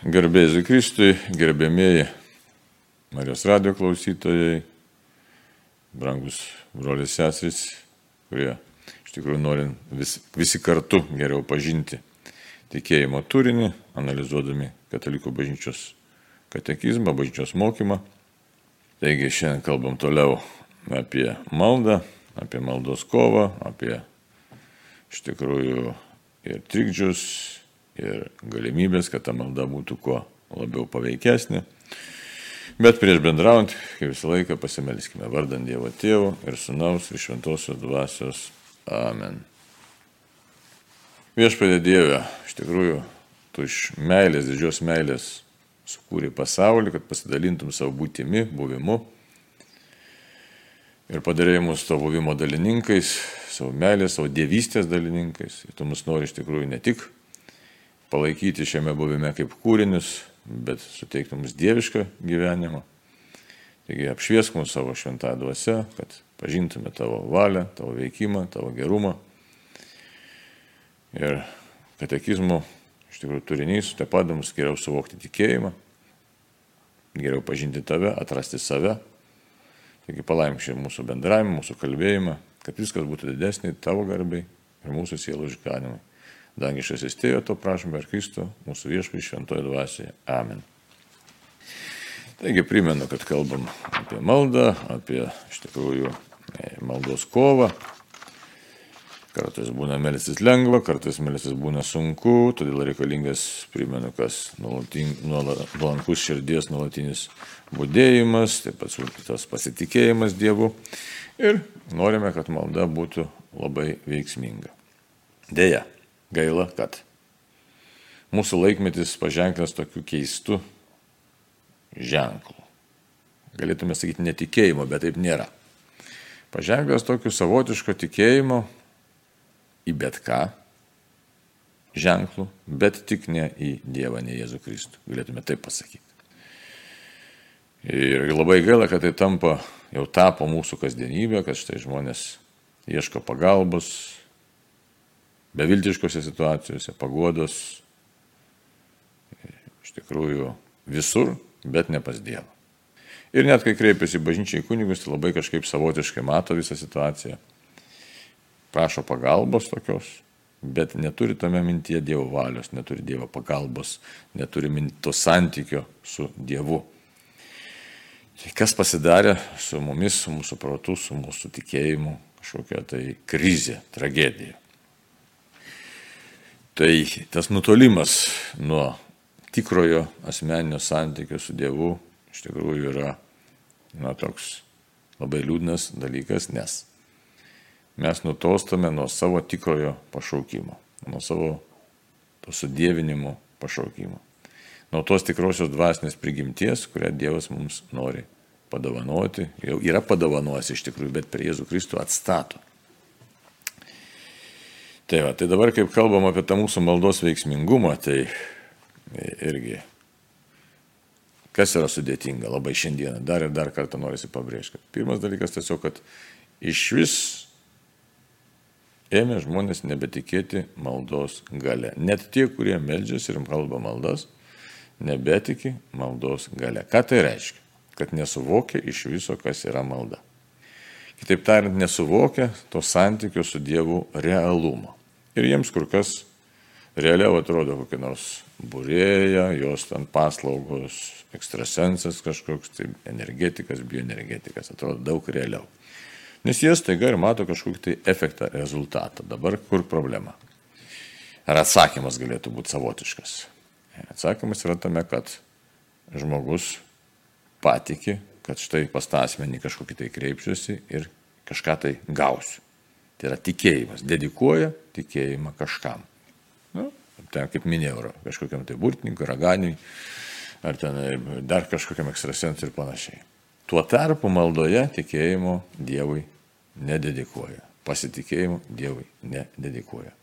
Garbėsiu Kristui, gerbėmėjai Marijos radio klausytojai, brangus brolius seserys, kurie iš tikrųjų nori vis, visi kartu geriau pažinti tikėjimo turinį, analizuodami katalikų bažnyčios katekizmą, bažnyčios mokymą. Taigi šiandien kalbam toliau apie maldą, apie maldos kovą, apie iš tikrųjų ir trikdžius, ir galimybės, kad ta malda būtų kuo labiau paveikesnė. Bet prieš bendraujant, kaip visą laiką pasimelskime vardant Dievo Tėvo ir Sūnaus ir Šventosios Dvasios. Amen. Viešpadė Dieve, iš tikrųjų, tu iš meilės, didžios meilės sukūrė pasaulį, kad pasidalintum savo būtimi, buvimu ir padarėjai mus to buvimo dalininkais, savo meilės, savo dievystės dalininkais. Ir tu mus nori iš tikrųjų ne tik palaikyti šiame buvime kaip kūrinius, bet suteikti mums dievišką gyvenimą. Taigi apšviesk mūsų savo šventą dvasę, kad pažintume tavo valią, tavo veikimą, tavo gerumą. Ir katekizmo iš tikrųjų turinys taip pat mums geriau suvokti tikėjimą, geriau pažinti tave, atrasti save. Taigi palaimk šį mūsų bendravimą, mūsų kalbėjimą, kad viskas būtų didesnė tavo garbai ir mūsų sielų išganimai. Dangiškas įstėjo, to prašom per Kristų, mūsų viešpai šventoje dvasioje. Amen. Taigi primenu, kad kalbam apie maldą, apie iš tikrųjų e, maldos kovą. Kartais būna melstis lengva, kartais melstis būna sunku, todėl reikalingas, primenu, kas nuolankus širdies nuolatinis būdėjimas, taip pat tas pasitikėjimas Dievu ir norime, kad malda būtų labai veiksminga. Deja, Gaila, kad mūsų laikmetis paženklas tokiu keistu ženklu. Galėtume sakyti netikėjimo, bet taip nėra. Paženklas tokiu savotiško tikėjimo į bet ką ženklų, bet tik ne į Dievą, ne Jėzų Kristų. Galėtume taip pasakyti. Ir labai gaila, kad tai tampa, jau tapo mūsų kasdienybė, kad štai žmonės ieško pagalbos, beviltiškose situacijose, pagodos, iš tikrųjų visur, bet ne pas Dievą. Ir net kai kreipiasi bažnyčiai kunigus, tai labai kažkaip savotiškai mato visą situaciją, prašo pagalbos tokios, bet neturi tame mintyje Dievo valios, neturi Dievo pagalbos, neturi to santykio su Dievu. Tai kas pasidarė su mumis, su mūsų protu, su mūsų tikėjimu, kažkokia tai krizė, tragedija. Tai tas nutolimas nuo tikrojo asmeninio santykio su Dievu iš tikrųjų yra na, toks labai liūdnas dalykas, nes mes nutolstame nuo savo tikrojo pašaukimo, nuo savo to sudėvinimo pašaukimo, nuo tos tikrosios dvasinės prigimties, kurią Dievas mums nori padovanoti, jau yra padovanojęs iš tikrųjų, bet prie Jėzų Kristų atstato. Tai, va, tai dabar, kaip kalbam apie tą mūsų maldos veiksmingumą, tai irgi kas yra sudėtinga labai šiandieną, dar ir dar kartą norisi pabrėžti. Pirmas dalykas tiesiog, kad iš vis ėmė žmonės nebetikėti maldos gale. Net tie, kurie meldžiasi ir kalba maldas, nebetiki maldos gale. Ką tai reiškia? Kad nesuvokia iš viso, kas yra malda. Kitaip tariant, nesuvokia to santykio su Dievu realumo. Ir jiems kur kas realiau atrodo kokia nors būrėja, jos ten paslaugos, ekstrasensas kažkoks, tai energetikas, bioenergetikas, atrodo daug realiau. Nes jie staiga ir mato kažkokį tai efektą, rezultatą. Dabar kur problema? Ar atsakymas galėtų būti savotiškas? Atsakymas yra tame, kad žmogus patikė, kad štai pas tą asmenį kažkokį tai kreipsiuosi ir kažką tai gausiu. Tai yra tikėjimas. Dedikuoja tikėjimą kažkam. Nu, ten, kaip minėjau, kažkokiam tai burtininkui, raganiui, ar ten e, dar kažkokiam ekstrasensui ir panašiai. Tuo tarpu maldoje tikėjimo Dievui nededikuoja. Pasitikėjimo Dievui nededikuoja.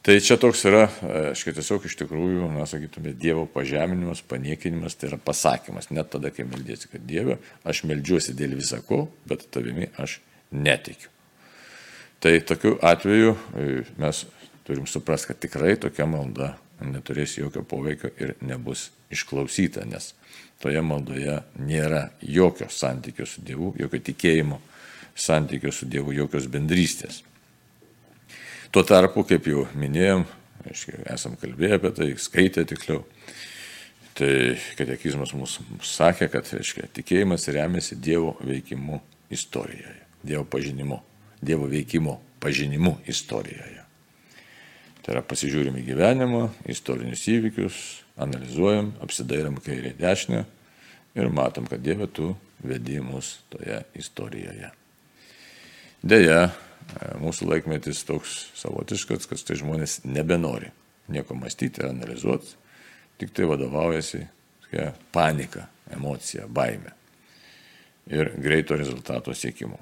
Tai čia toks yra, e, tiesiog iš tikrųjų, na, sakytume, Dievo pažeminimas, paniekinimas, tai yra pasakymas, net tada, kai meldėsi, kad Dieve, aš meldžiuosi dėl visako, bet tavimi aš netikiu. Tai tokiu atveju e, mes turim suprasti, kad tikrai tokia malda neturės jokio poveikio ir nebus išklausyta, nes toje maldoje nėra jokio santykio su Dievu, jokio tikėjimo santykio su Dievu, jokios bendrystės. Tuo tarpu, kaip jau minėjom, esam kalbėję apie tai, skaitę tiksliau, tai katekizmas mums sakė, kad aiškiai, tikėjimas remiasi Dievo veikimu istorijoje, Dievo pažinimu, Dievo veikimu pažinimu istorijoje. Tai yra pasižiūrim į gyvenimą, istorinius įvykius, analizuojam, apsidairam kairė dešinę ir matom, kad Dieve tu vedi mus toje istorijoje. Deja, mūsų laikmetis toks savotiškas, kad tai žmonės nebenori nieko mąstyti ir analizuoti, tik tai vadovaujasi panika, emocija, baime ir greito rezultato siekimu.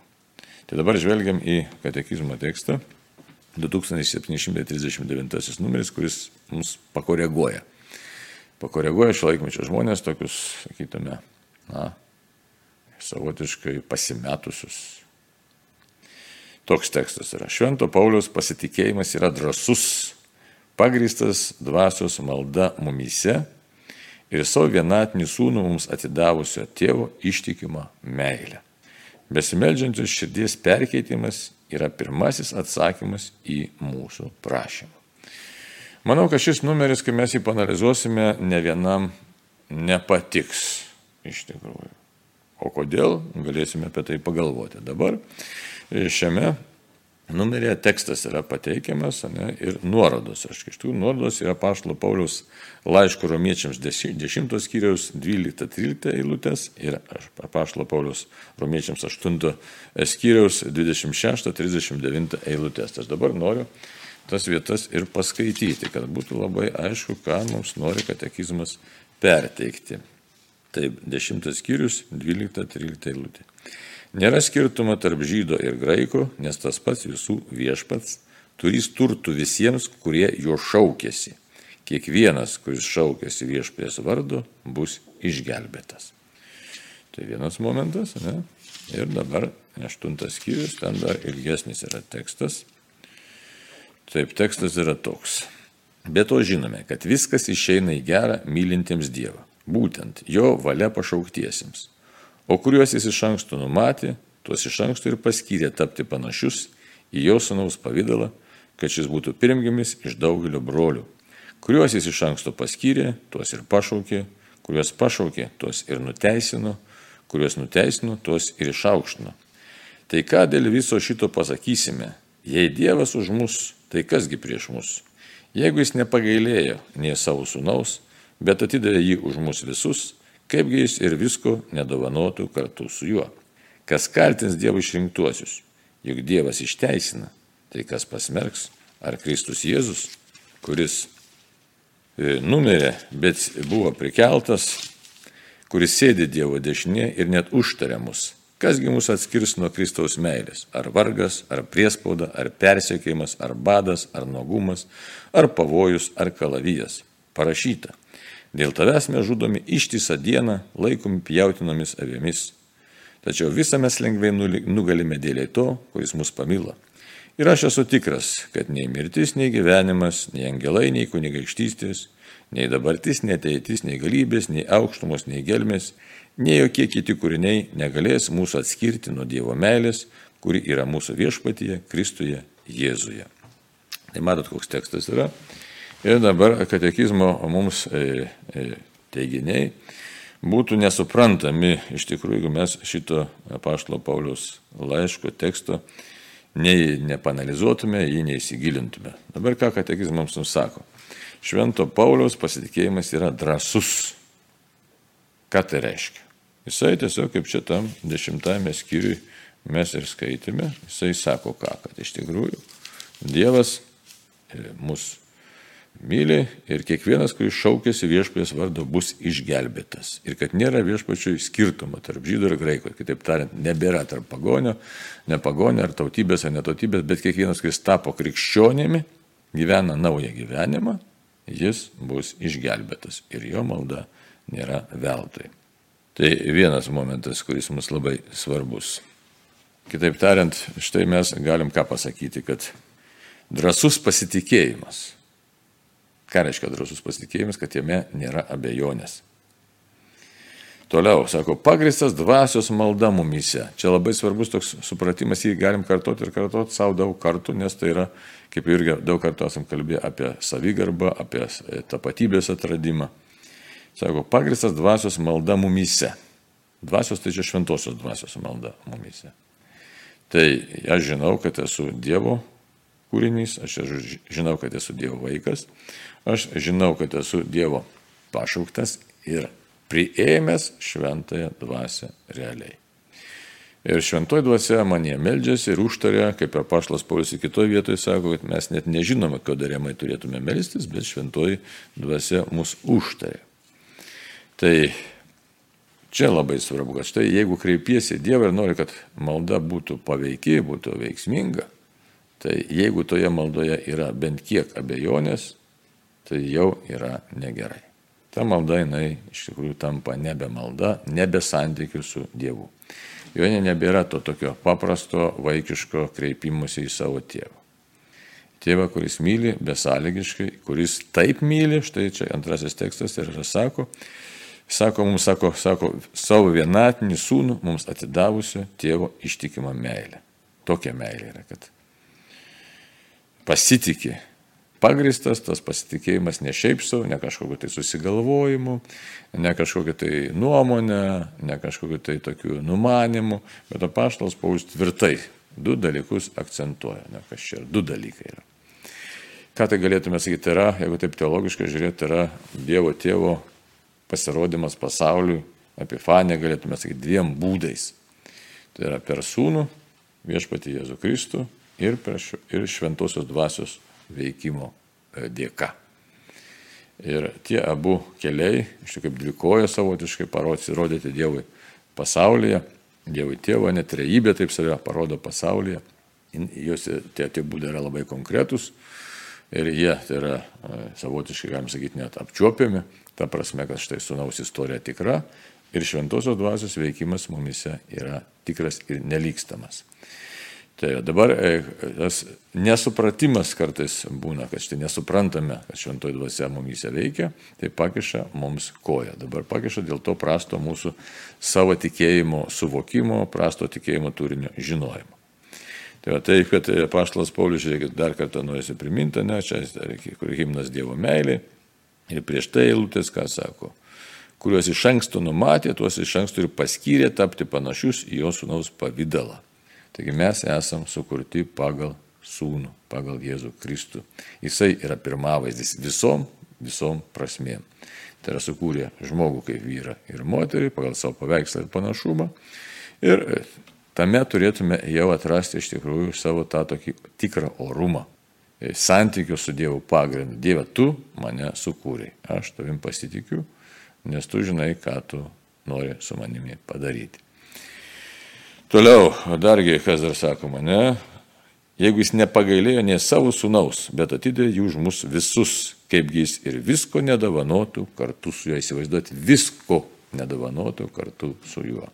Tai dabar žvelgiam į katekizmo tekstą 2739 numeris, kuris mums pakoreguoja. Pakoreguoja šio laikmečio žmonės, tokius, sakytume, na, savotiškai pasimetusius. Toks tekstas yra. Švento Paulius pasitikėjimas yra drasus, pagristas dvasios malda mumyse ir savo vienatinį sūnų mums atidavusio tėvo ištikimą meilę. Besimeldžiančios širdies perkeitimas yra pirmasis atsakymas į mūsų prašymą. Manau, kad šis numeris, kai mes jį panalizuosime, ne vienam nepatiks iš tikrųjų. O kodėl, galėsime apie tai pagalvoti. Dabar šiame numeryje tekstas yra pateikiamas ne, ir nuorodos. Aš iš tų nuorodos yra Paštalo Pauliaus laiško romiečiams 10 skyriaus 12-13 eilutės ir Paštalo Pauliaus romiečiams 8 skyriaus 26-39 eilutės. Aš dabar noriu tas vietas ir paskaityti, kad būtų labai aišku, ką mums nori katekizmas perteikti. Taip, 10 skyrius 12-13 eilutė. Nėra skirtumo tarp žydo ir graiko, nes tas pats visų viešpats turys turtų visiems, kurie jo šaukėsi. Kiekvienas, kuris šaukėsi viešpės vardu, bus išgelbėtas. Tai vienas momentas, ne? Ir dabar aštuntas skyrius, ten dar ilgesnis yra tekstas. Taip, tekstas yra toks. Be to žinome, kad viskas išeina į gerą mylintiems Dievą, būtent jo valia pašauktiesiems o kuriuos jis iš anksto numatė, tuos iš anksto ir paskyrė tapti panašius į jo sūnaus pavydalą, kad šis būtų pirmgimis iš daugelio brolių. Kuriuos jis iš anksto paskyrė, tuos ir pašaukė, kuriuos pašaukė, tuos ir nuteisino, kuriuos nuteisino, tuos ir išaukštino. Tai ką dėl viso šito pasakysime? Jei Dievas už mus, tai kasgi prieš mus? Jeigu jis nepagailėjo nei savo sūnaus, bet atidavė jį už mus visus, kaipgi jis ir visko nedovanotų kartu su juo. Kas kaltins Dievo išrinktuosius, juk Dievas išteisina, tai kas pasmerks, ar Kristus Jėzus, kuris e, numirė, bet buvo prikeltas, kuris sėdi Dievo dešinė ir net užtaria mus. Kasgi mus atskirs nuo Kristaus meilės? Ar vargas, ar priespauda, ar persiekėjimas, ar badas, ar nuogumas, ar pavojus, ar kalavijas. Parašyta. Dėl tavęs mes žudomi ištisą dieną, laikomi pjautinomis avėmis. Tačiau visą mes lengvai nugalime dėliai to, kuris mus pamilo. Ir aš esu tikras, kad nei mirtis, nei gyvenimas, nei angelai, nei kunigaikštystės, nei dabartis, nei ateitis, nei galybės, nei aukštumos, nei gelmės, nei jokie kiti kūriniai negalės mūsų atskirti nuo Dievo meilės, kuri yra mūsų viešpatyje, Kristuje, Jėzuje. Tai matot, koks tekstas yra. Ir dabar katekizmo mums e, e, teiginiai būtų nesuprantami iš tikrųjų, jeigu mes šito Paštlo Paulius laiško teksto nei nepanalizuotume, jį neįsigilintume. Dabar ką katekizmams mums sako? Švento Pauliaus pasitikėjimas yra drasus. Ką tai reiškia? Jisai tiesiog kaip čia tam dešimtame skyriui mes ir skaitėme, jisai sako ką, kad iš tikrųjų Dievas e, mūsų myli ir kiekvienas, kuris šaukėsi viešpės vardo, bus išgelbėtas. Ir kad nėra viešpačiui skirtumo tarp žydų ir graiko. Kitaip tariant, nebėra tarp pagonio, ne pagonio ar tautybės ar netautybės, bet kiekvienas, kuris tapo krikščionėmi, gyvena naują gyvenimą, jis bus išgelbėtas. Ir jo malda nėra veltui. Tai vienas momentas, kuris mums labai svarbus. Kitaip tariant, štai mes galim ką pasakyti, kad drasus pasitikėjimas Ką reiškia drąsus pasitikėjimas, kad jame nėra abejonės. Toliau, sako, pagristas dvasios malda mumise. Čia labai svarbus toks supratimas, jį galim kartoti ir kartoti savo daug kartų, nes tai yra, kaip irgi daug kartų esam kalbėję apie savigarbą, apie tapatybės atradimą. Sako, pagristas dvasios malda mumise. Dvasios tai čia šventosios dvasios malda mumise. Tai aš žinau, kad esu Dievo kūrinys, aš žinau, kad esu Dievo vaikas, aš žinau, kad esu Dievo pašauktas ir priėmęs šventąją dvasę realiai. Ir šventoji dvasia manie meldžiasi ir užtarė, kaip ir pašlas Paulius kitoje vietoje sako, kad mes net nežinome, ko darėmai turėtume melstis, bet šventoji dvasia mus užtarė. Tai čia labai svarbu, kad štai jeigu kreipiesi Dievą ir nori, kad malda būtų paveiki, būtų veiksminga, tai jeigu toje maldoje yra bent kiek abejonės, tai jau yra negerai ta malda jinai iš tikrųjų tampa nebe malda, nebe santykių su Dievu. Joje nebėra to tokio paprasto vaikiško kreipimusi į savo tėvą. Tėvą, kuris myli besąlygiškai, kuris taip myli, štai čia antrasis tekstas ir sako, sako mums, sako, sako, savo vienatinį sūnų mums atidavusiu tėvo ištikimą meilę. Tokia meilė yra, kad pasitikė pagristas tas pasitikėjimas ne šiaip savo, ne kažkokiu tai susigalvojimu, ne kažkokiu tai nuomonė, ne kažkokiu tai tokiu numanimu, bet apaštalas Paulius tvirtai du dalykus akcentuoja, ne kas čia ir du dalykai yra. Ką tai galėtume sakyti, tai yra, jeigu taip teologiškai žiūrėti, tai yra Dievo tėvo pasirodymas pasauliui, epifanė galėtume sakyti dviem būdais. Tai yra per sūnų, viešpatį Jėzų Kristų ir, per, ir šventosios dvasios veikimo e, dėka. Ir tie abu keliai, iš tikrųjų kaip dvikojo savotiškai parodyti, rodyti Dievui pasaulyje, Dievui tėvo, net trejybė taip save parodo pasaulyje. Jos tie, tie būdai yra labai konkretus ir jie tai yra e, savotiškai, galim sakyti, net apčiuopiami, ta prasme, kad štai sunaus istorija tikra ir šventosios dvasios veikimas mumise yra tikras ir nelykstamas. Tai dabar e, tas nesupratimas kartais būna, kad štai nesuprantame, kad šventoji dvasia mumyse veikia, tai pakiša mums koją. Dabar pakiša dėl to prasto mūsų savo tikėjimo suvokimo, prasto tikėjimo turinio žinojimo. Tai va taip, kad paštalas Paulius, žiūrėkit, dar kartą norėsiu priminti, ne, čia kur himnas Dievo meilė. Ir prieš tai eilutės, ką sako, kuriuos iš anksto numatė, tuos iš anksto ir paskyrė tapti panašius į jo sunaus pavydalą. Taigi mes esam sukurti pagal sūnų, pagal Jėzų Kristų. Jisai yra pirmavaizdis visom, visom prasmėm. Tai yra sukūrė žmogų kaip vyrą ir moterį pagal savo paveikslą ir panašumą. Ir e, tame turėtume jau atrasti iš tikrųjų savo tą tokį tikrą orumą. E, Santykių su Dievu pagrindu. Dieve, tu mane sukūrei. Aš tavim pasitikiu, nes tu žinai, ką tu nori su manimi padaryti. Toliau, dargi, kas dar sakoma, ne? Jeigu jis nepagailėjo ne savo sunaus, bet atidė jų už mus visus, kaipgi jis ir visko nedavanotų kartu su juo, įsivaizduoti, visko nedavanotų kartu su juo.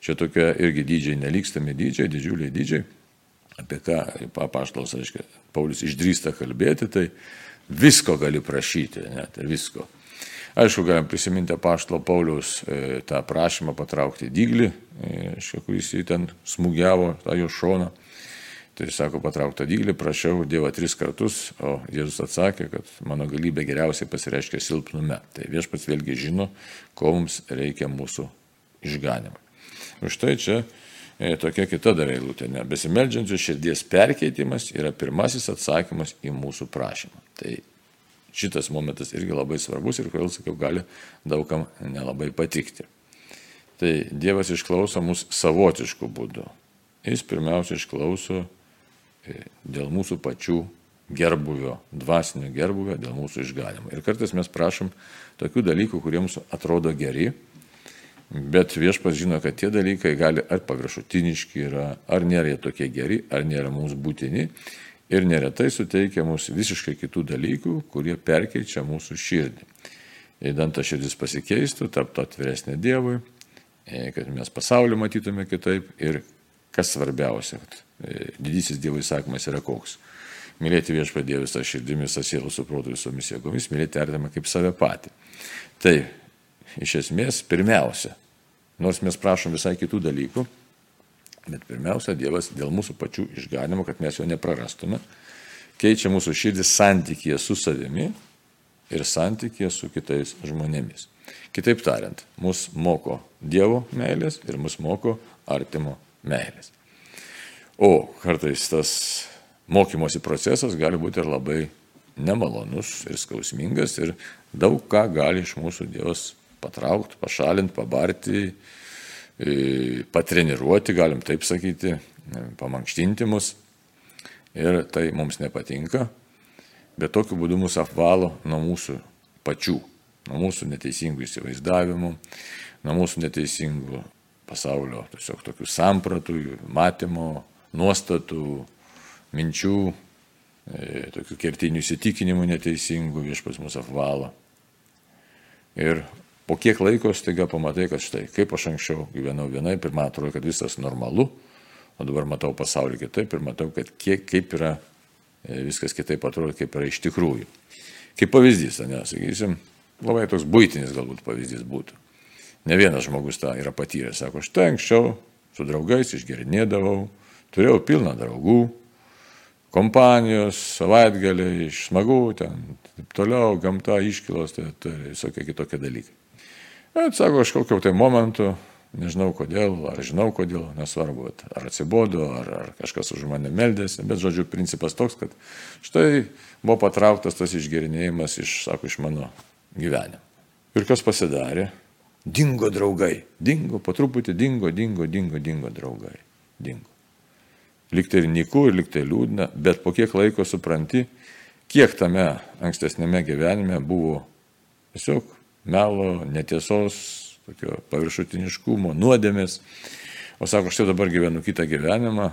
Čia tokie irgi dydžiai, nelikstami dydžiai, didžiuliai dydžiai, apie ką papaštalas, aiškiai, Paulius išdrįsta kalbėti, tai visko gali prašyti, net ir visko. Aišku, galim prisiminti paštalo Pauliaus e, tą prašymą patraukti dyglį, e, kuris jį ten smūgiavo tą jo šoną. Tai sako, patrauktą dyglį, prašiau Dievą tris kartus, o Jėzus atsakė, kad mano galybė geriausiai pasireiškia silpnume. Tai viešpats vėlgi žino, ko mums reikia mūsų išganimui. Už tai čia e, tokia kita dar eilutė. Besimeldžiančių širdies perkeitimas yra pirmasis atsakymas į mūsų prašymą. Tai šitas momentas irgi labai svarbus ir, kodėl sakiau, gali daugam nelabai patikti. Tai Dievas išklauso mus savotiškų būdų. Jis pirmiausia išklauso e, dėl mūsų pačių gerbuvio, dvasinio gerbuvio, dėl mūsų išganimo. Ir kartais mes prašom tokių dalykų, kurie mums atrodo geri, bet viešpas žino, kad tie dalykai gali ar paviršutiniški yra, ar nėra jie tokie geri, ar nėra mums būtini ir neretai suteikia mums visiškai kitų dalykų, kurie perkeičia mūsų širdį. Įdant ta širdis pasikeistų, taptų atviresnė Dievui, e, kad mes pasaulį matytume kitaip ir kas svarbiausia, e, didysis Dievo įsakymas yra koks. mylėti viešpadė visą širdimi, visą sielą, suprotų visomis jėgomis, mylėti artimą kaip save patį. Tai iš esmės pirmiausia, nors mes prašom visai kitų dalykų, bet pirmiausia, Dievas dėl mūsų pačių išganimo, kad mes jo neprarastume, keičia mūsų širdį santykėje su savimi ir santykėje su kitais žmonėmis. Kitaip tariant, mus moko Dievo meilės ir mus moko artimo meilės. O kartais tas mokymosi procesas gali būti ir labai nemalonus ir skausmingas ir daug ką gali iš mūsų Dievas patraukti, pašalinti, pabarti, patreniruoti, galim taip sakyti, pamankštinti mus. Ir tai mums nepatinka, bet tokiu būdu mus apvalo nuo mūsų pačių, nuo mūsų neteisingų įsivaizdavimų, nuo mūsų neteisingų pasaulio tiesiog tokių sampratų, matymo, nuostatų, minčių, e, tokių kertinių įsitikinimų neteisingų viešpas mus apvalo. Ir po kiek laiko staiga pamatai, kad štai, kaip aš anksčiau gyvenau vienaip ir man atrodo, kad viskas normalu, o dabar matau pasaulį kitaip ir matau, kad kiek, kaip yra e, viskas kitaip atrodo, kaip yra iš tikrųjų. Kaip pavyzdys, ne, sakysim, labai toks būtinis galbūt pavyzdys būtų. Ne vienas žmogus tą yra patyręs, sako, štai anksčiau su draugais išgerinėdavau, turėjau pilną draugų, kompanijos, savaitgaliai, smagu, ten, taip toliau, gamta, iškilos, tai, tai visokie kitokie dalykai. Bet sako, kažkokiu tai momentu, nežinau kodėl, ar žinau kodėl, nesvarbu, ar atsibodo, ar, ar kažkas už mane meldėsi, bet žodžiu, principas toks, kad štai buvo patrauktas tas išgerinėjimas iš, sako, iš mano gyvenimo. Ir kas pasidarė? Dingo draugai. Dingo, po truputį dingo, dingo, dingo, dingo draugai. Dingo. Liktai ir niku, ir liktai liūdna, bet po kiek laiko supranti, kiek tame ankstesnėme gyvenime buvo tiesiog melo, netiesos, tokio paviršutiniškumo, nuodėmės. O sako, štai dabar gyvenu kitą gyvenimą,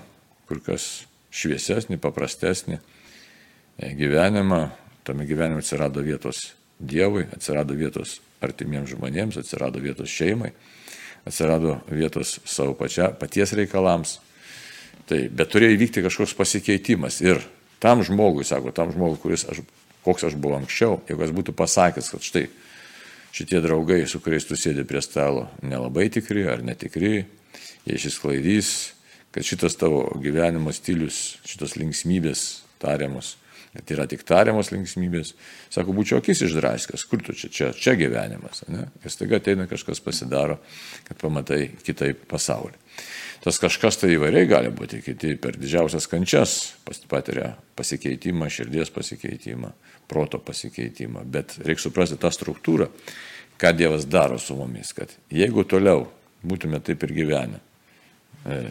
kur kas šviesesnį, paprastesnį e, gyvenimą. Tame gyvenime atsirado vietos Dievui, atsirado vietos artimiems žmonėms, atsirado vietos šeimai, atsirado vietos savo pačia, paties reikalams. Tai, bet turėjo įvykti kažkoks pasikeitimas. Ir tam žmogui, sako, tam žmogui, kuris aš, koks aš buvau anksčiau, jeigu aš būtų pasakęs, kad štai šitie draugai, su kuriais tu sėdi prie stalo, nelabai tikri ar netikri, jie išsisklaidys, kad šitas tavo gyvenimo stilius, šitos linksmybės tariamos kad yra tik tariamos linksmybės. Sako, būčiau akis išdraskas, kur tu čia, čia, čia gyvenimas. Ne? Ir staiga ateina kažkas pasidaro, kad pamatai kitaip pasaulį. Tas kažkas tai įvairiai gali būti, kiti per didžiausias kančias patiria pasikeitimą, širdies pasikeitimą, proto pasikeitimą. Bet reikia suprasti tą struktūrą, ką Dievas daro su mumis, kad jeigu toliau būtume taip ir gyvenę, e,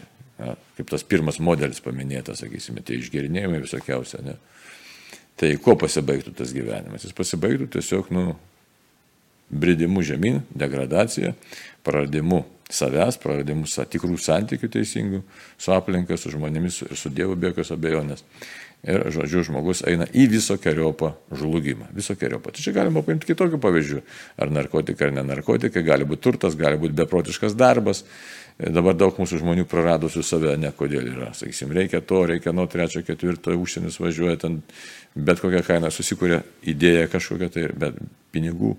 kaip tas pirmas modelis paminėtas, sakysime, tie išgerinėjimai visokiausia, ne, Tai kuo pasibaigtų tas gyvenimas? Jis pasibaigtų tiesiog, nu, bridimu žemyn, degradacija, praradimu savęs, praradimu tikrų santykių teisingų su aplinka, su žmonėmis ir su Dievu be jokios abejonės. Ir, žodžiu, žmogus eina į visokiojopą žlugimą. Visokiojopą. Tai čia galima paimti kitokių pavyzdžių. Ar narkotikai, ar ne narkotikai, gali būti turtas, gali būti beprotiškas darbas, Dabar daug mūsų žmonių praradusių save, ne kodėl yra. Sakysim, reikia to, reikia nuo trečio, ketvirto, užsienis važiuoja, ten bet kokią kainą susikūrė idėja kažkokia tai, bet pinigų.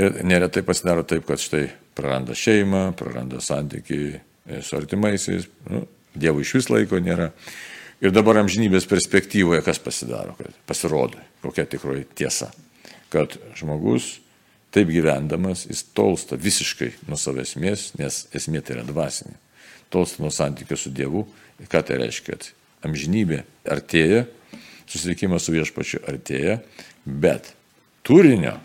Ir neretai pasidaro taip, kad štai praranda šeimą, praranda santykių e, su artimaisiais, nu, Dievo iš vis laiko nėra. Ir dabar amžinybės perspektyvoje kas pasidaro, kad pasirodo, kokia tikroji tiesa. Kad žmogus Taip gyvendamas jis tolsta visiškai nuo savo esmės, nes esmė tai yra dvasinė. Tolsta nuo santykio su Dievu. Ką tai reiškia? Kad amžinybė artėja, susitikimas su viešpačiu artėja, bet turinio,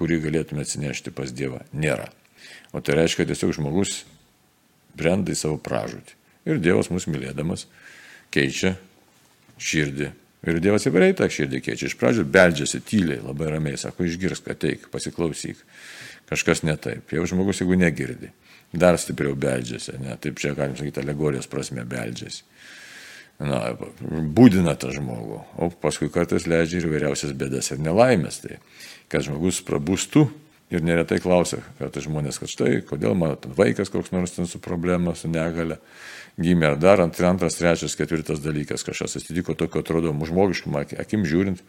kurį galėtume atsinešti pas Dievą, nėra. O tai reiškia, kad tiesiog žmogus brenda į savo pražūtį. Ir Dievas mus mylėdamas keičia širdį Ir Dievas įvairiai tą širdį keičia. Iš pradžių beldžiasi tyliai, labai ramiai, sako, išgirsk, ateik, pasiklausyk. Kažkas ne taip. Jau žmogus, jeigu negirdi, dar stipriau beldžiasi. Ne? Taip čia galim sakyti, alegorijos prasme beldžiasi. Na, būdina tą žmogų, o paskui kartais leidžia ir vairiausias bėdas ir nelaimės. Tai kad žmogus prabūstų Ir neretai klausia, kad žmonės, kad štai, kodėl mano vaikas koks nors ten su problema, su negale gimė, ar dar ant, antras, trečias, ketvirtas dalykas kažkas atsitiko tokio, atrodo, žmogiškų akim žiūrint,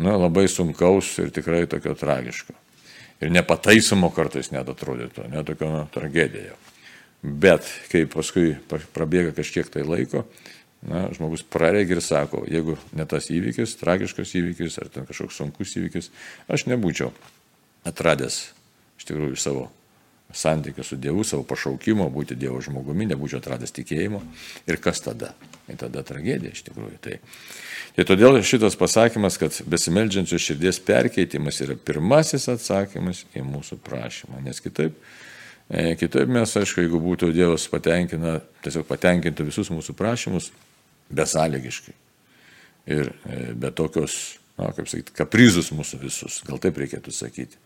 na, labai sunkaus ir tikrai tokio tragiško. Ir nepataisomo kartais net atrodytų, net tokio na, tragedija. Bet kai paskui prabėga kažkiek tai laiko, na, žmogus praregi ir sako, jeigu ne tas įvykis, tragiškas įvykis ar ten kažkoks sunkus įvykis, aš nebūčiau atradęs iš tikrųjų savo santykių su Dievu, savo pašaukimo, būti Dievo žmogumi, nebūčiau atradęs tikėjimo. Ir kas tada? Ir tada tragedija iš tikrųjų. Tai, tai todėl šitas pasakymas, kad besimeldžiančios širdies perkeitimas yra pirmasis atsakymas į mūsų prašymą. Nes kitaip, e, kitaip mes, aišku, jeigu būtų Dievas patenkina, tiesiog patenkintų visus mūsų prašymus, besąlygiškai. Ir e, be tokios, na, kaip sakyti, kaprizus mūsų visus, gal taip reikėtų sakyti.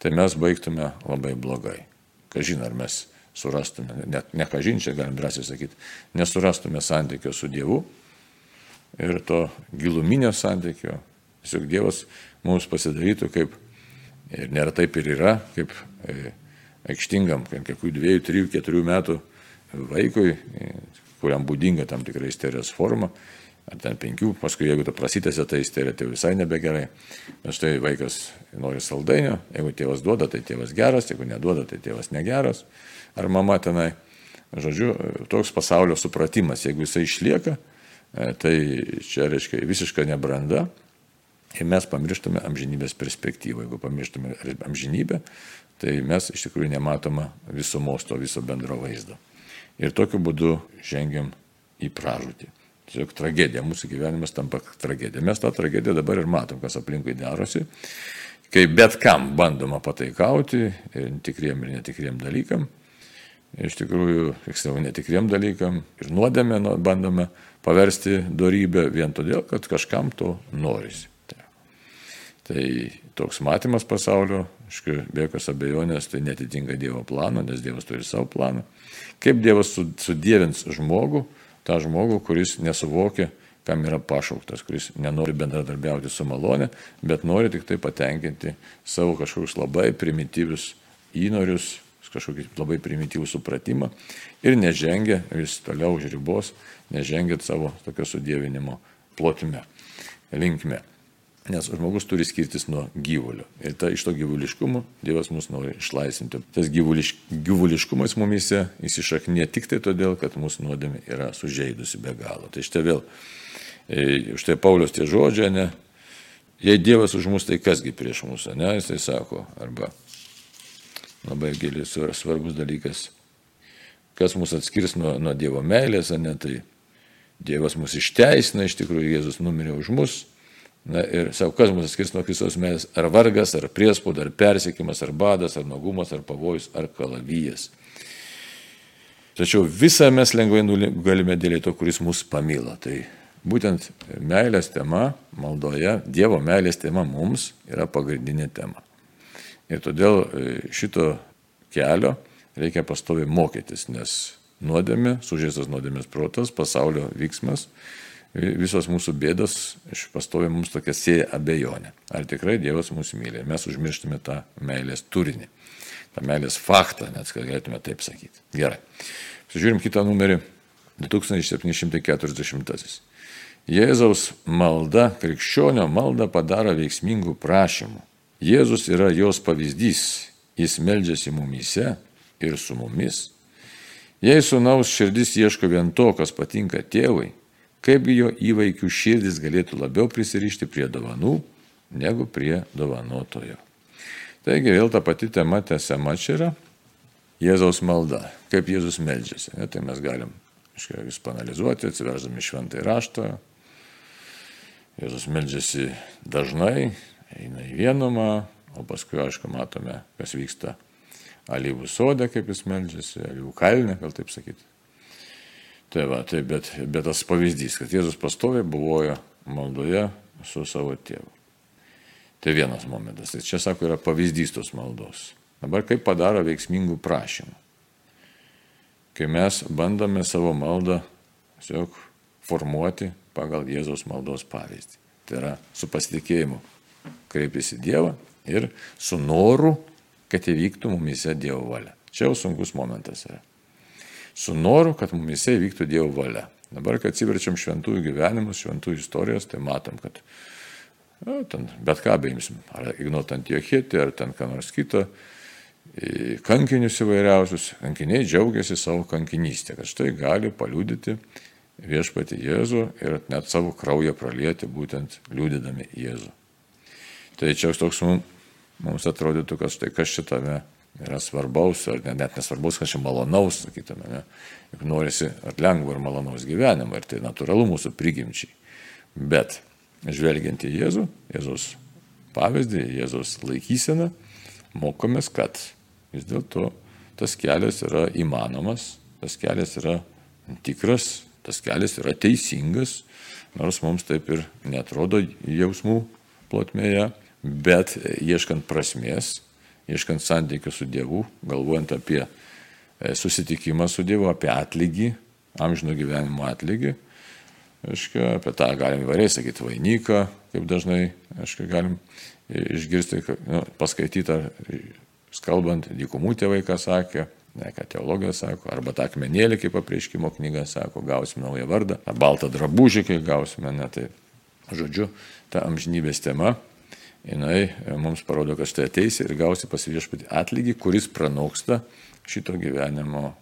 Tai mes baigtume labai blogai. Kažin ar mes surastume, net ne kažin čia galim drąsiai sakyti, nesurastume santykio su Dievu ir to giluminio santykio. Tiesiog Dievas mums pasidarytų kaip, ir nėra taip ir yra, kaip e, aikštingam, kokių dviejų, trijų, keturių metų vaikui, kuriam būdinga tam tikrai isterijos forma, ar ten penkių, paskui jeigu tu prasitėsi, tai isterija tai visai nebegerai. Nes štai vaikas nori saldainio, jeigu tėvas duoda, tai tėvas geras, jeigu neduoda, tai tėvas negeras, ar mama tenai. Žodžiu, toks pasaulio supratimas, jeigu jisai išlieka, e, tai čia reiškia visiška nebranda. Ir mes pamirštume amžinybės perspektyvą. Jeigu pamirštume amžinybę, tai mes iš tikrųjų nematome visumos to viso bendro vaizdo. Ir tokiu būdu žengiam į pražūtį. Tiesiog tragedija, mūsų gyvenimas tampa tragedija. Mes tą tragediją dabar ir matom, kas aplinkui darosi, kai bet kam bandoma pataikauti, ir tikriem ir netikriem dalykam. Iš tikrųjų, tiksliau, netikriem dalykam ir nuodėmę bandome paversti darybę vien todėl, kad kažkam to norisi. Tai toks matymas pasaulio, aišku, be jokios abejonės, tai netitinka Dievo plano, nes Dievas turi savo planą. Kaip Dievas sudėvins žmogų, tą žmogų, kuris nesuvokia, kam yra pašauktas, kuris nenori bendradarbiauti su malonė, bet nori tik tai patenkinti savo kažkokius labai primityvius įnorius, kažkokį labai primityvų supratimą ir nežengia vis toliau už ribos, nežengia savo tokio sudėvinimo plotime, linkme. Nes žmogus turi skirtis nuo gyvulio. Ir ta, iš to gyvuliškumo Dievas mus nori išlaisvinti. Tas gyvuliš, gyvuliškumas mumise įsišaknė tik tai todėl, kad mūsų nuodėmė yra sužeidusi be galo. Tai štai vėl, e, štai Paulius tie žodžiai, ne, jei Dievas už mus, tai kasgi prieš mūsų, ne, jisai sako, arba labai gilis svarbus dalykas, kas mus atskirs nuo, nuo Dievo meilės, ne, tai Dievas mus išteisina, iš tikrųjų Jėzus numirė už mus Na ir savo, kas mus skirs nuo Kristaus meilės? Ar vargas, ar priespauda, ar persiekimas, ar badas, ar nuogumas, ar pavojus, ar kalavijas. Tačiau visą mes lengvai galime dėl to, kuris mus pamilo. Tai būtent meilės tema maldoje, Dievo meilės tema mums yra pagrindinė tema. Ir todėl e, šito kelio reikia pastovi mokytis, nes nuodėmė, sužeistas nuodėmės protas, pasaulio vyksmas visos mūsų bėdos pastovi mums tokia sėja abejonė. Ar tikrai Dievas mūsų myli? Mes užmirštume tą meilės turinį, tą meilės faktą, net kad galėtume taip sakyti. Gerai. Žiūrim kitą numerį. 2740. Jėzaus malda, krikščionio malda padaro veiksmingų prašymų. Jėzus yra jos pavyzdys. Jis meldžiasi mumyse ir su mumis. Jei sunaus širdis ieško vien to, kas patinka tėvui, kaip jo įvaikių širdis galėtų labiau prisirišti prie dovanų negu prie dovanotojo. Taigi vėl ta pati tema tęsiama čia yra Jėzaus malda, kaip Jėzus meldžiasi. Ne, tai mes galim vis panalizuoti, atsiveždami šventąjį raštą. Jėzus meldžiasi dažnai, eina į vienumą, o paskui, aišku, matome, kas vyksta alyvų sode, kaip jis meldžiasi, alyvų kalne, gal taip sakyti. Tai va, tai bet, bet tas pavyzdys, kad Jėzus pastoviai buvojo maldoje su savo tėvu. Tai vienas momentas. Tai čia, sako, yra pavyzdys tos maldos. Dabar kaip padaro veiksmingų prašymų. Kai mes bandome savo maldą tiesiog formuoti pagal Jėzaus maldos pavyzdį. Tai yra su pasitikėjimu kreiptis į Dievą ir su noru kad įvyktų mumise Dievo valia. Čia jau sunkus momentas yra. Su noru, kad mumise įvyktų Dievo valia. Dabar, kai atsiverčiam šventųjų gyvenimus, šventųjų istorijas, tai matom, kad nu, ten, bet ką beimsim, ar Ignot Antiochietį, ar ten ką nors kito, kankinius įvairiausius, kankiniai džiaugiasi savo kankinystę, kad štai gali paliūdyti viešpati Jėzų ir net savo kraują pralieti būtent liūdėdami Jėzų. Tai čia toks mums atrodytų, kad štai kas šitame yra svarbaus, ar net nesvarbaus, kas čia malonaus, sakytume, ne? juk norisi ar lengvo ir malonaus gyvenimo ir tai natūralu mūsų prigimčiai. Bet žvelgiant į Jėzų, Jėzus pavyzdį, Jėzus laikyseną, mokomės, kad vis dėlto tas kelias yra įmanomas, tas kelias yra tikras, tas kelias yra teisingas, nors mums taip ir netrodo jausmų plotmėje, bet ieškant prasmės, ieškant santykių su Dievu, galvojant apie e, susitikimą su Dievu, apie atlygį, amžino gyvenimo atlygį, aiškia, apie tą galim įvairiai sakyti vainiką, kaip dažnai, aiškia, galim išgirsti, nu, paskaityti ar kalbant, dykumų tėvai ką sakė, ne ką teologija sako, arba tą akmenėlį, kaip apreiškimo knyga sako, gausime naują vardą, baltą drabužį, kai gausime, ne tai, žodžiu, ta amžinybės tema, jinai e, mums parodo, kad štai ateisi ir gausi pasiviešpati atlygį, kuris pranoksta šito gyvenimo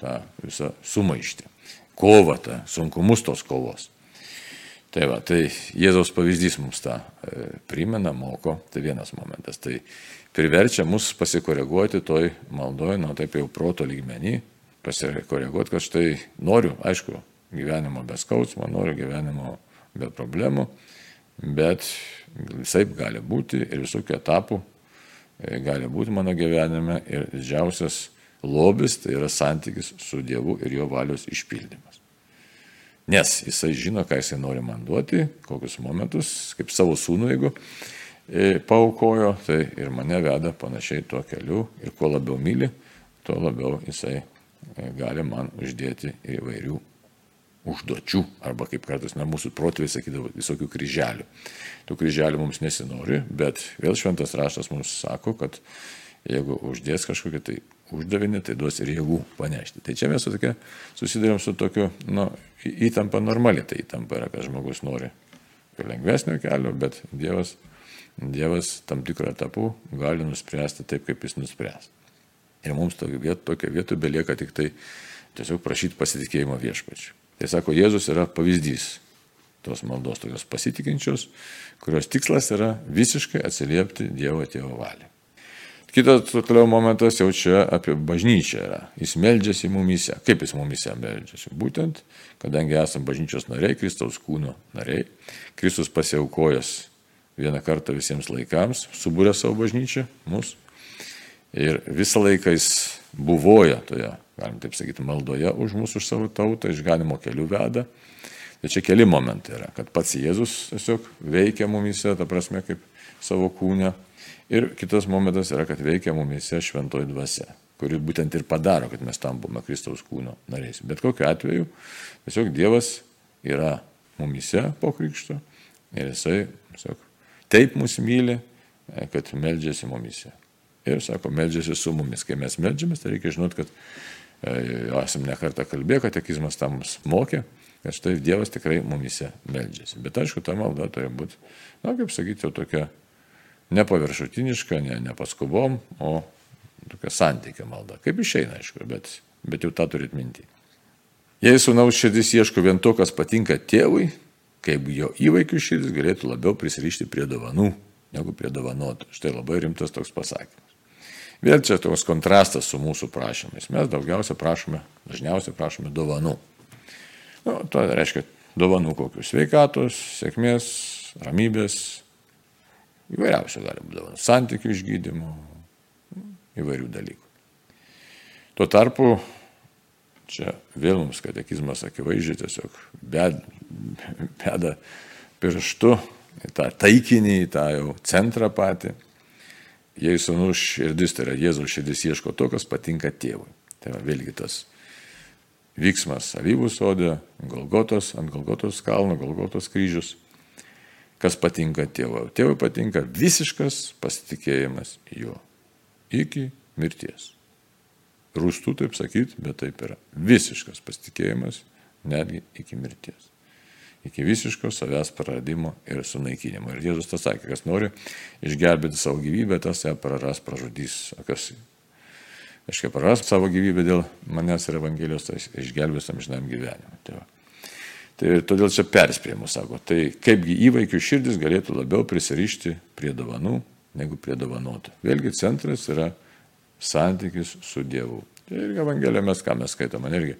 tą visą sumaištį, kovą, tą sunkumus tos kovos. Tai va, tai Jėzaus pavyzdys mums tą e, primena, moko, tai vienas momentas. Tai priverčia mus pasikoreguoti toj maldoje, nu taip jau proto lygmenį, pasikoreguoti, kad štai noriu, aišku, gyvenimo be skausmo, noriu gyvenimo be problemų, bet visai gali būti ir visokių etapų e, gali būti mano gyvenime ir didžiausias lobis tai yra santykis su Dievu ir jo valios išpildymas. Nes jisai žino, ką jisai nori man duoti, kokius momentus, kaip savo sūnų, jeigu paukojo, tai ir mane veda panašiai tuo keliu ir kuo labiau myli, tuo labiau jisai e, gali man uždėti įvairių užduočių, arba kaip kartais na, mūsų protėviai sakydavo, visokių kryželių. Tų kryželių mums nesinori, bet vėl šventas raštas mums sako, kad jeigu uždės kažkokią tai uždavinį, tai duos ir jėgų panešti. Tai čia mes tokia, susidurėm su tokiu nu, įtampa normali, tai įtampa yra, kad žmogus nori lengvesnio kelio, bet Dievas Dievas tam tikrą etapų gali nuspręsti taip, kaip jis nuspręs. Ir mums tokia vieta, tokia vieta belieka tik tai tiesiog prašyti pasitikėjimo viešpačiu. Tai sako, Jėzus yra pavyzdys tos maldos, tokios pasitikinčios, kurios tikslas yra visiškai atsiliepti Dievo tėvo valią. Kitas toliau momentas jau čia apie bažnyčią yra. Jis meldžiasi mumise. Kaip jis mumise meldžiasi? Būtent, kadangi esame bažnyčios nariai, Kristaus kūno nariai, Kristus pasiaukojęs vieną kartą visiems laikams, subūrė savo bažnyčią, mus. Ir visą laiką jis buvoja toje, galim taip sakyti, maldoje už mūsų, už savo tautą, išganimo kelių veda. Tai čia keli momentai yra, kad pats Jėzus tiesiog veikia mumise, ta prasme, kaip savo kūne. Ir kitas momentas yra, kad veikia mumise šventoji dvasia, kuri būtent ir padaro, kad mes tampame Kristaus kūno nariais. Bet kokiu atveju, tiesiog Dievas yra mumise po krikšto ir jisai tiesiog taip mus myli, e, kad meldžiasi mumise. Ir sako, meldžiasi su mumis. Kai mes meldžiamės, tai reikia žinoti, kad e, esam nekartą kalbėję, katekizmas tam mus mokė, kad štai Dievas tikrai mumise meldžiasi. Bet aišku, ta malda turi būti, na, kaip sakyti, jau tokia nepaviršutiniška, ne, ne paskubom, o tokia santykio malda. Kaip išeina, aišku, bet, bet jau tą turit mintį. Jei sunaus širdis ieško vien to, kas patinka tėvui, kaip jo įvaikių širdis galėtų labiau prisirišti prie dovanų negu prie dovanotų. Štai labai rimtas toks pasakymas. Vėl čia toks kontrastas su mūsų prašymais. Mes daugiausia prašome, dažniausiai prašome dovanų. Nu, to reiškia dovanų kokius sveikatos, sėkmės, ramybės, įvairiausių gali būti dovanų, santykių išgydymo, įvairių dalykų. Tuo tarpu čia vėl mums katekizmas akivaizdžiai tiesiog bed, beda pirštu į tą taikinį, į tą jau centrą patį. Jei sunus širdis, tai yra Jėzaus širdis ieško to, kas patinka tėvui. Tai va, vėlgi tas vyksmas alyvų sodė, Golgotos, ant Golgotos kalno, Golgotos kryžius. Kas patinka tėvui? Tėvui patinka visiškas pasitikėjimas juo. iki mirties. Rūstų taip sakyti, bet taip yra. Visiškas pasitikėjimas netgi iki mirties. Iki visiško savęs praradimo ir sunaikinimo. Ir Jėzus tas sakė, kas nori išgelbėti savo gyvybę, tas ją praras, pražudys. Kas, aiškiai, praras savo gyvybę dėl manęs ir Evangelijos, tai išgelbės amžinam gyvenimui. Tai, tai todėl čia perspėjimus sako. Tai kaipgi įvaikių širdis galėtų labiau prisirišti prie dovanų negu prie dovanotų. Vėlgi centras yra santykis su Dievu. Tai irgi Evangeliją mes ką mes skaitome, irgi.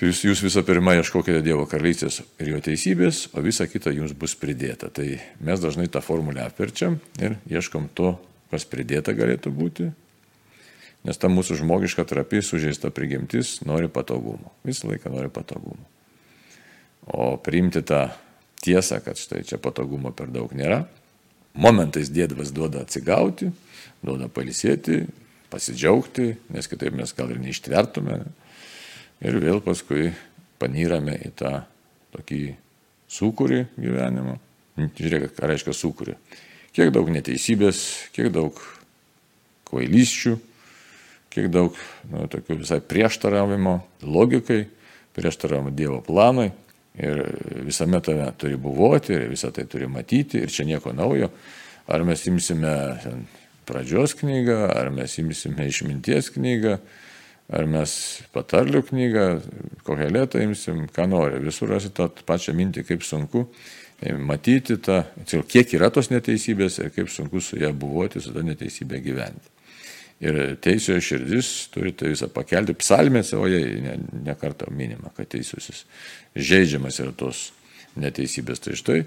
Jūs, jūs visą pirmą ieškokite Dievo karalystės ir jo teisybės, o visa kita jums bus pridėta. Tai mes dažnai tą formulę apverčiam ir ieškom to, kas pridėta galėtų būti, nes ta mūsų žmogiška trapi, sužeista prigimtis nori patogumo. Visą laiką nori patogumo. O priimti tą tiesą, kad štai čia patogumo per daug nėra, momentais dėdvas duoda atsigauti, duoda palisėti, pasidžiaugti, nes kitaip mes gal ir neištvertume ir vėl paskui panyrame į tą tokį sukūrį gyvenimą. Žiūrėk, ką reiškia sukūrį. Kiek daug neteisybės, kiek daug kvailysčių, kiek daug nu, tokių visai prieštaravimo logikai, prieštaravimo Dievo planui. Ir visame tave turi buvoti, ir visą tai turi matyti, ir čia nieko naujo. Ar mes imsime pradžios knygą, ar mes imsime išminties knygą, ar mes patarlių knygą, kokią lėtą imsim, ką nori. Visur rasi tą pačią mintį, kaip sunku e, matyti tą, kiek yra tos neteisybės ir kaip sunku su ją buvoti, su tą neteisybę gyventi. Ir teisiojo širdis turi tai visą pakelti. Psalmėse, o jie ne, ne kartą minima, kad teisusis žaidžiamas yra tos neteisybės. Tai štai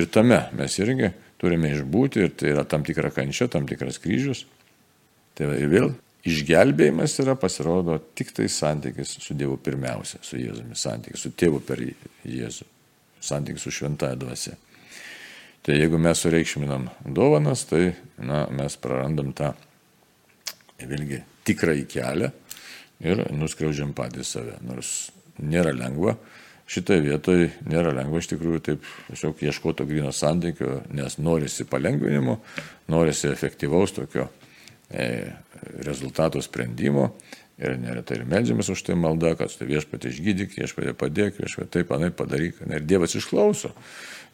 ir tame mes irgi turime išbūti ir tai yra tam tikra kančia, tam tikras kryžius. Tai ir vėl Išgelbėjimas yra pasirodo tik tai santykis su Dievu pirmiausia, su Jėzumi, santykis su tėvu per Jėzų, santykis su šventąją dvasia. Tai jeigu mes sureikšminam dovanas, tai na, mes prarandam tą vėlgi tikrąjį kelią ir nuskriaudžiam patys save. Nors nėra lengva, šitoje vietoje nėra lengva iš tikrųjų taip tiesiog ieškoti grino santykio, nes norisi palengvinimo, norisi efektyvaus tokio rezultato sprendimo ir neretai ir medžiamas už tai malda, kad štai viešpatė išgydyk, viešpatė padėk, viešpatė taip, anai padaryk. Ir Dievas išklauso.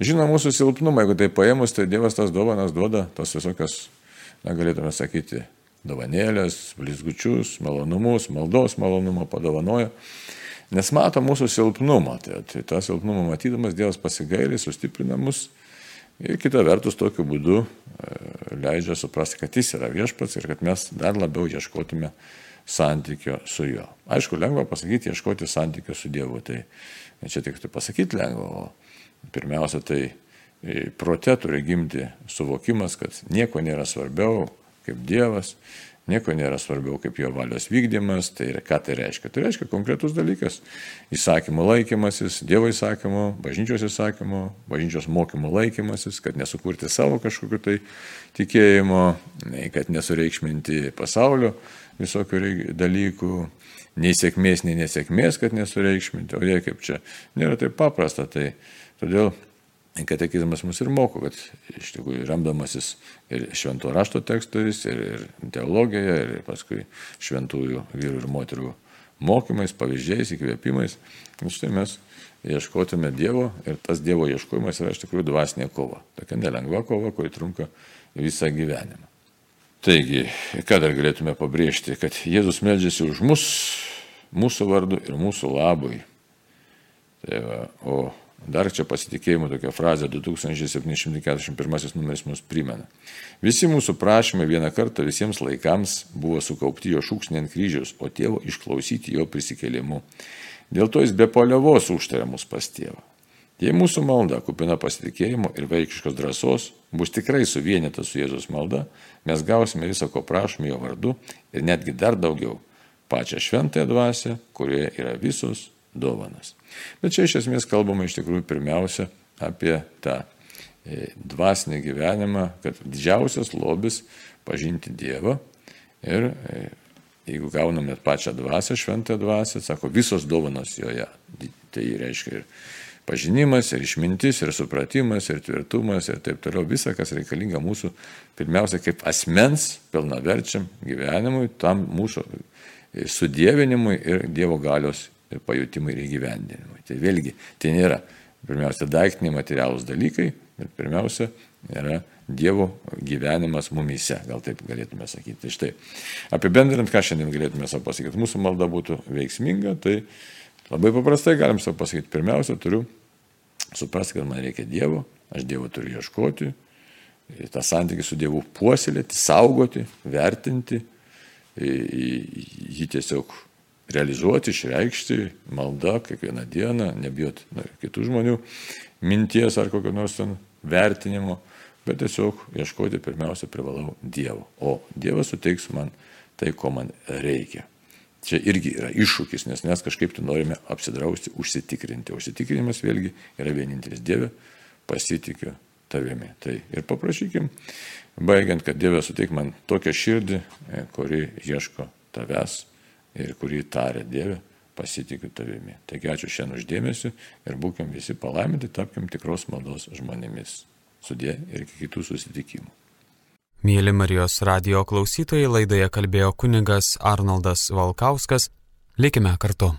Žino mūsų silpnumą, jeigu tai paėmus, tai Dievas tas dovanas duoda, tos visokios, na, galėtume sakyti, dovanėlės, blizgučius, malonumus, maldos malonumą padovanoja. Nes mato mūsų silpnumą. Tai, tai tą silpnumą matydamas Dievas pasigailį, sustiprina mus Ir kita vertus, tokiu būdu e, leidžia suprasti, kad jis yra viešpats ir kad mes dar labiau ieškotume santykio su juo. Aišku, lengva pasakyti, ieškoti santykio su Dievu. Tai čia tik tai pasakyti lengva, o pirmiausia, tai e, prote turi gimti suvokimas, kad nieko nėra svarbiau kaip Dievas, Nieko nėra svarbiau kaip jo valios vykdymas. Tai ką tai reiškia? Tai reiškia konkretus dalykas. Įsakymų laikymasis, Dievo įsakymų, bažnyčios įsakymų, bažnyčios mokymų laikymasis, kad nesukurti savo kažkokiu tai tikėjimo, kad nesureikšminti pasaulio visokių dalykų, nei sėkmės, nei nesėkmės, kad nesureikšminti. O jie kaip čia nėra taip paprasta. Tai todėl katekizmas mus ir moko, kad iš tikrųjų remdamasis ir švento rašto tekstais, ir, ir teologija, ir paskui šventųjų vyrų ir moterų mokymais, pavyzdžiais, įkvėpimais, štai mes ieškotume Dievo ir tas Dievo ieškojimas yra iš tikrųjų dvasinė kova. Tokia nelengva kova, kuri trunka visą gyvenimą. Taigi, ką dar galėtume pabrėžti, kad Jėzus meldžiasi už mus, mūsų vardu ir mūsų labui. Tai va, o Dar čia pasitikėjimo tokia frazė 2741 numeris mums primena. Visi mūsų prašymai vieną kartą visiems laikams buvo sukaupti jo šūksnė ant kryžiaus, o tėvo išklausyti jo prisikėlimu. Dėl to jis be paliovos užtarė mus pas tėvą. Jei mūsų malda, kupina pasitikėjimo ir vaikiškos drąsos, bus tikrai suvienyta su Jėzus malda, mes gausime viso, ko prašome jo vardu ir netgi dar daugiau - pačią šventąją dvasę, kurioje yra visos dovanas. Bet čia iš esmės kalbama iš tikrųjų pirmiausia apie tą e, dvasinį gyvenimą, kad didžiausias lobis pažinti Dievą ir e, jeigu gauname pačią dvasę, šventą dvasę, sako, visos dovanos joje. Tai reiškia ir pažinimas, ir išmintis, ir supratimas, ir tvirtumas, ir taip toliau. Visa, kas reikalinga mūsų, pirmiausia, kaip asmens pilnaverčiam gyvenimui, tam mūsų sudėvinimui ir Dievo galios pajutimui ir įgyvendinimui. Tai vėlgi, tai nėra pirmiausia daiktiniai materialūs dalykai, bet pirmiausia yra Dievo gyvenimas mumyse, gal taip galėtume sakyti. Tai štai, apibendrinant, ką šiandien galėtume savo pasakyti, mūsų malda būtų veiksminga, tai labai paprastai galim savo pasakyti, pirmiausia, turiu suprasti, kad man reikia Dievo, aš Dievo turiu ieškoti, tą santykį su Dievu puoselėti, saugoti, vertinti jį tiesiog realizuoti, išreikšti, malda kiekvieną dieną, nebijot na, kitų žmonių minties ar kokio nors ten vertinimo, bet tiesiog ieškoti pirmiausia privalau Dievo. O Dievas suteiks man tai, ko man reikia. Čia irgi yra iššūkis, nes mes kažkaip tai norime apsidrausti, užsitikrinti. Užsitikrinimas vėlgi yra vienintelis Dieve, pasitikiu tavimi. Tai ir paprašykim baigiant, kad Dievas suteik man tokią širdį, e, kuri ieško tavęs ir kuri tarė Dievę, pasitikiu tavimi. Taigi ačiū šiandien uždėmesi ir būkim visi palaiminti, tapkim tikros maldos žmonėmis. Sudė ir iki kitų susitikimų. Mėly Marijos radio klausytojai laidoje kalbėjo kunigas Arnoldas Valkauskas. Likime kartu.